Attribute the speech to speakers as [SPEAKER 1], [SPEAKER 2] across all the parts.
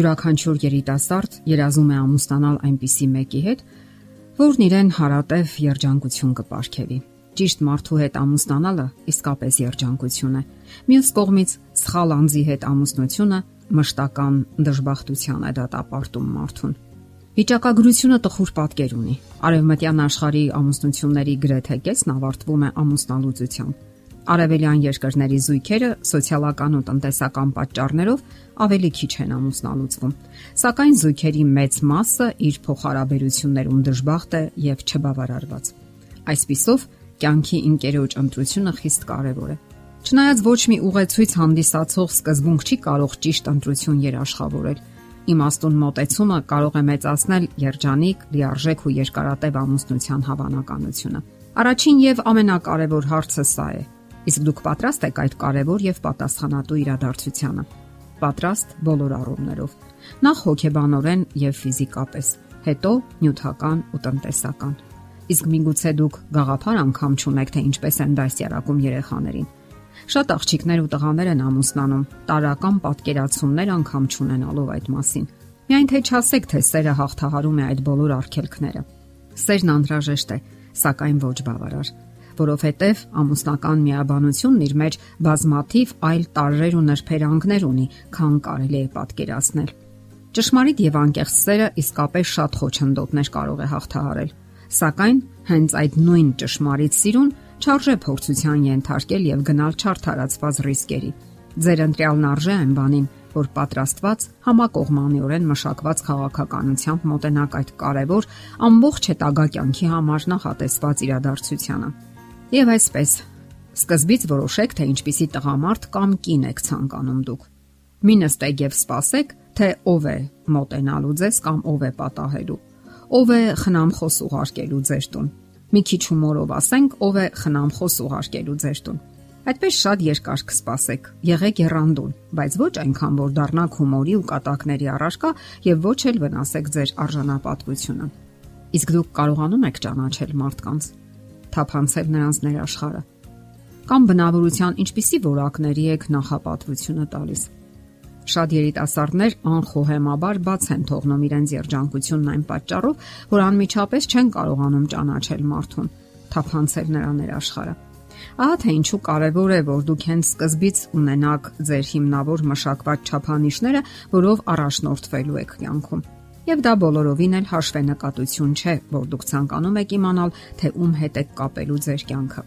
[SPEAKER 1] Յուրաքանչյուր երիտասարդ երազում է ամուսնանալ այնպիսի մեկի հետ, որն իրեն հարատև երջանկություն կպարգևի։ Ճիշտ մարդու հետ ամուսնանալը իսկապես երջանկություն է։ Մյուս կողմից սխալ անձի հետ ամուսնությունը մշտական դժբախտության է դատապարտում մարդուն։ Վիճակագրությունը տխուր պատկեր ունի։ Արևմտյան աշխարհի ամուսնությունների գրեթե կեսն ավարտվում է ամուսնալուծությամբ Արևելյան երկրների զույգերը սոցիալական ու տնտեսական պատճառներով ավելի քիչ են ամուսնալուծվում։ Սակայն զույգերի մեծ մասը իր փոխհարաբերություններում դժբախտ է եւ չբավարարված։ Այսպիսով, կյանքի ընկերոջ ընտրությունը խիստ կարևոր է։ Չնայած ոչ մի ուղեցույց հանդիսացող սկզբունք չի կարող ճիշտ ընտրություն երաշխավորել, իմաստուն մոտեցումը կարող է մեծացնել երջանիկ, լիարժեք ու երկարատև ամուսնության հավանականությունը։ Առաջին եւ ամենակարևոր հարցը սա է. Իսկ դուք պատրաստ եք այդ կարևոր եւ պատասխանատու իրադարձությանը։ Պատրաստ բոլոր առումներով։ Նախ հոգեբանորեն եւ ֆիզիկապես, հետո նյութական ու տնտեսական։ Իսկ միգուցե դուք գաղափար անգամ չունեք, թե ինչպես են դասյարակում երեխաներին։ Շատ աղջիկներ ու տղաներ են ամուսնանում, տարական պատկերացումներ անգամ չունենալով այդ մասին։ Միայն թե չասեք, թե սերը հաղթահարում է այդ բոլոր արգելքները։ Սերն անհրաժեշտ է, սակայն ոչ բավարար որովհետև ամուսնական միաբանությունն իր մեջ բազմաթիվ այլ տարրեր ու նրբերանգներ ունի, քան կարելի է պատկերացնել։ Ճշմարիտ եւ անկեղծ սերը իսկապես շատ խոչընդոտներ կարող է հաղթահարել, սակայն հենց այդ նույն ճշմարիտ սիրուն չարժե փորձության ենթարկել եւ գնալ չարթարացված ռիսկերի։ Ձեր ընտրյալն արժե այն բանին, որ պատրաստված համակողմանիորեն մշակված քաղաքականությամբ մոտենակ այդ կարևոր ամբողջ հետագա կյանքի համար նախատեսված իրադարձությանը։ Եվ այսպես, սկզբից որոշեք, թե ինչպիսի տղամարդ կամ կին եք ցանկանում դուք։ Մի նստեք եւ սպասեք, թե ով է մոտենալու ձեզ կամ ով է պատահելու։ Ով է խնամխոս ուղարկելու ձեր տուն։ Մի քիչ հումորով ասենք, ով է խնամխոս ուղարկելու ձեր տուն։ Այդպես շատ երկար կսպասեք։ Եղեք երանդուն, բայց ոչ այնքան, որ դառնաք հումորի ու կատակների առարկա եւ ոչ էլ վնասեք ձեր արժանապատվությունը։ Իսկ դուք կարողանում եք ճանաչել մարդկանց թափանցել նրանց ներաշխարը։ Կամ բնավորության ինչպիսի որակների եք նախապատվությունը տալիս։ Շատ երիտասարդներ անխոհեմաբար բաց են թողնում իրենց երջանկությունն այն պատճառով, որ անմիջապես չեն կարողանում ճանաչել մարդուն, թափանցել նրա ներաշխարը։ Ահա թե ինչու կարևոր է, որ դուք հենց սկզբից ունենաք ձեր հիմնավոր մշակված չափանիշները, որով առաջնորդվելու եք կյանքում։ Եվ դա բոլորովին էլ հաշվենկատություն չէ, որ դուք ցանկանում եք իմանալ, թե ում հետ եք կապելու ձեր կյանքը։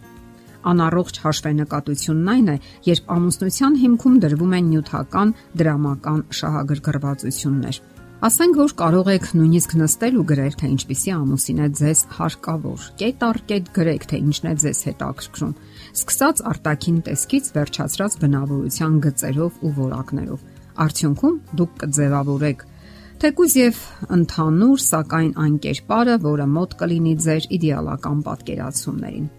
[SPEAKER 1] Անառողջ հաշվենկատությունն այն է, երբ ամուսնության հիմքում դրվում են նյութական, դրամական շահագրգռվածություններ։ Ասենք որ կարող եք նույնիսկ նստել ու գրել, թե ինչպիսի ամուսին է ձեզ հարկավոր։ Կետ առ կետ գրեք, թե ինչն է ձեզ հետաքրքրում։ Սկսած արտաքին տեսքից վերջացրած բնավորության գծերով ու որակներով։ Արդյունքում դուք կձևավորեք Թեկուզ եւ ընդհանուր, սակայն այն կերպարը, որը մոտ կլինի ձեր իդեալական պատկերացումներին։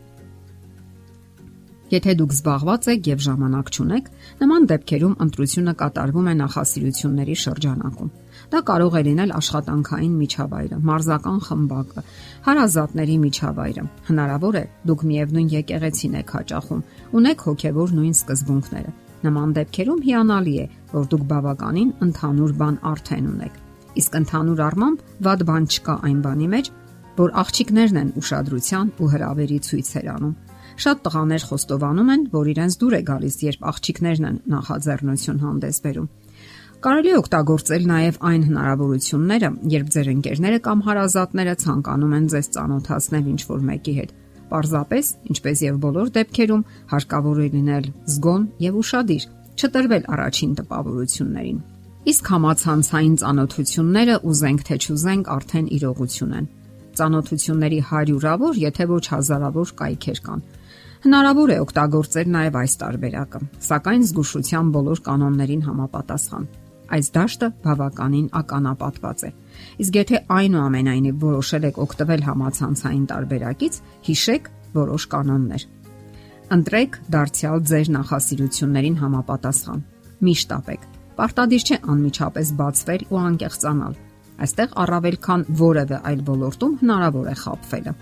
[SPEAKER 1] Եթե դուք զբաղված եք եւ ժամանակ չունեք, նման դեպքերում ընտրությունը կատարվում է նախասիրությունների շրջանակում։ Դա կարող է լինել աշխատանքային միջավայրը, մարզական խմբակը, հարազատների միջավայրը։ Հնարավոր է դուք միևնույն եկեղեցին եք հաճախում, ունեք հոգեվոր նույն սկզբունքները։ Նման դեպքերում հիանալի է, որ դուք բավականին ընդհանուր բան արդեն ունեք Իսկ ընդհանուր առմամբ ված բան չկա այն բանի մեջ, որ աղջիկներն են ուշադրության ու հրավերի ցույցեր անում։ Շատ տղաներ խոստովանում են, որ իրենց դուր է գալիս, երբ աղջիկներն են նախաձեռնություն հանդես բերում։ Կարելի է օգտագործել նաև այն հնարավորությունները, երբ ձեր ընկերները կամ հարազատները ցանկանում են ձեզ ծանոթացնել ինչ-որ մեկի հետ։ Պարզապես, ինչպես եւ բոլոր դեպքերում, հարկավոր է լինել զգոն եւ ուրախadir, չտրվել առաջին տպավորություններին։ Իսկ համացանցային ծանոթությունները ուզենք թե չուզենք արդեն իրողություն են։ Ծանոթությունների հարյուրավոր, եթե ոչ հազարավոր կայքեր կան։ Հնարավոր է օգտագործել նաև այս տարբերակը, սակայն զգուշության բոլոր կանոններին համապատասխան։ Այս դաշտը բավականին ականապատված է։ Իսկ եթե այնուամենայնիվ որոշել եք օգտվել համացանցային տարբերակից, հիշեք որոշ կանոններ։ Ընտրեք դարձյալ ձեր նախասիրություններին համապատասխան։ Միշտ ապեք Պարտադիր չէ անմիջապես բացվել ու անկեղծանալ։ Այստեղ առավել քան որևէ այլ ոլորտում հնարավոր է խապվելը։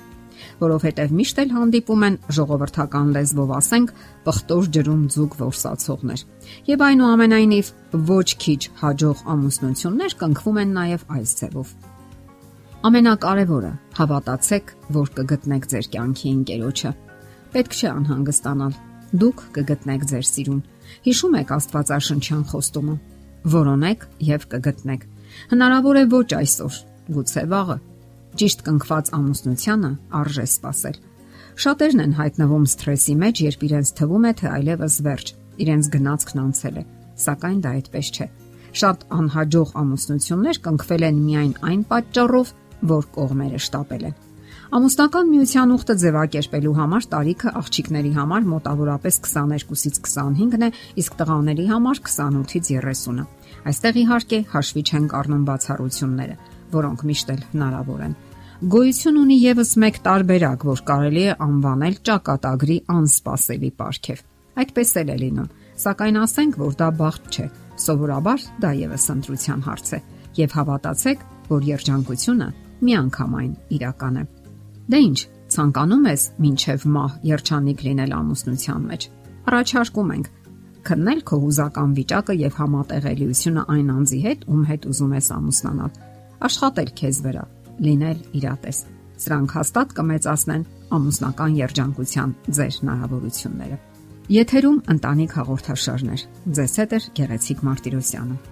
[SPEAKER 1] որովհետև միշտ էլ հանդիպում են ժողովրդական լեզվով ասենք պղտոր ջրում ձուկ որսացողներ։ Եվ այնուամենայնիվ ոչ քիչ հաջող ամուսնություններ կնքվում են նաև այս ձևով։ Ամենակարևորը՝ հավատացեք, որ կգտնեք ձեր կյանքի ընկերոջը։ Պետք չէ անհանգստանալ։ Դուք կգտնեք ձեր սիրուն։ Հիշում եք Աստվածաշնչյան խոստումը. Որոնեք եւ կգտնեք։ Հնարավոր է ոչ այսօր, գուցե վաղը։ Ճիշտ կնքված ամուսնությանը արժե սпасել։ Շատերն են հայտնվում սթրեսի մեջ, երբ իրենց թվում է, թե այլևս վերջ, իրենց գնացքն անցել է, սակայն դա այդպես չէ։ Շատ անհաջող ամուսնություններ կնքվել են միայն այն պատճառով, որ կողմերը շտապել են Ամուսնական միության ուխտը ձևակերպելու համար տարիքը աղջիկների համար մոտավորապես 22-ից 25-ն է, իսկ տղաների համար 28-ից 30-ը։ Այստեղ իհարկե հաշվի չեն կառնում բացառությունները որոնք միշտ էլ հնարավոր են։ Գոյություն ունի եւս մեկ տարբերակ, որ կարելի է անվանել ճակատագրի անսպասելի ապարքև։ Այդպես էլ է լինում, սակայն ասենք, որ դա բախտ չէ։ Սովորաբար դա եւս ընտրության հարց է, եւ հավատացեք, որ երջանկությունը միանգամայն իրական է։ Դե ի՞նչ, ցանկանում ես մինչև մահ երջանիկ լինել ամուսնության մեջ։ Առաջարկում ենք. Քննել քո հուզական վիճակը եւ համատեղելիությունը այն անձի հետ, ում հետ ուզում ես ամուսնանալ աշխատել քեզ վրա, լինել իրատես։ Սրանք հաստատ կմեծացնեն ամուսնական երջանկության ձեր հնարավորությունները։ Եթերում ընտանիք հաղորդաշարներ։ Ձեզ հետ է Գեղեցիկ Մարտիրոսյանը։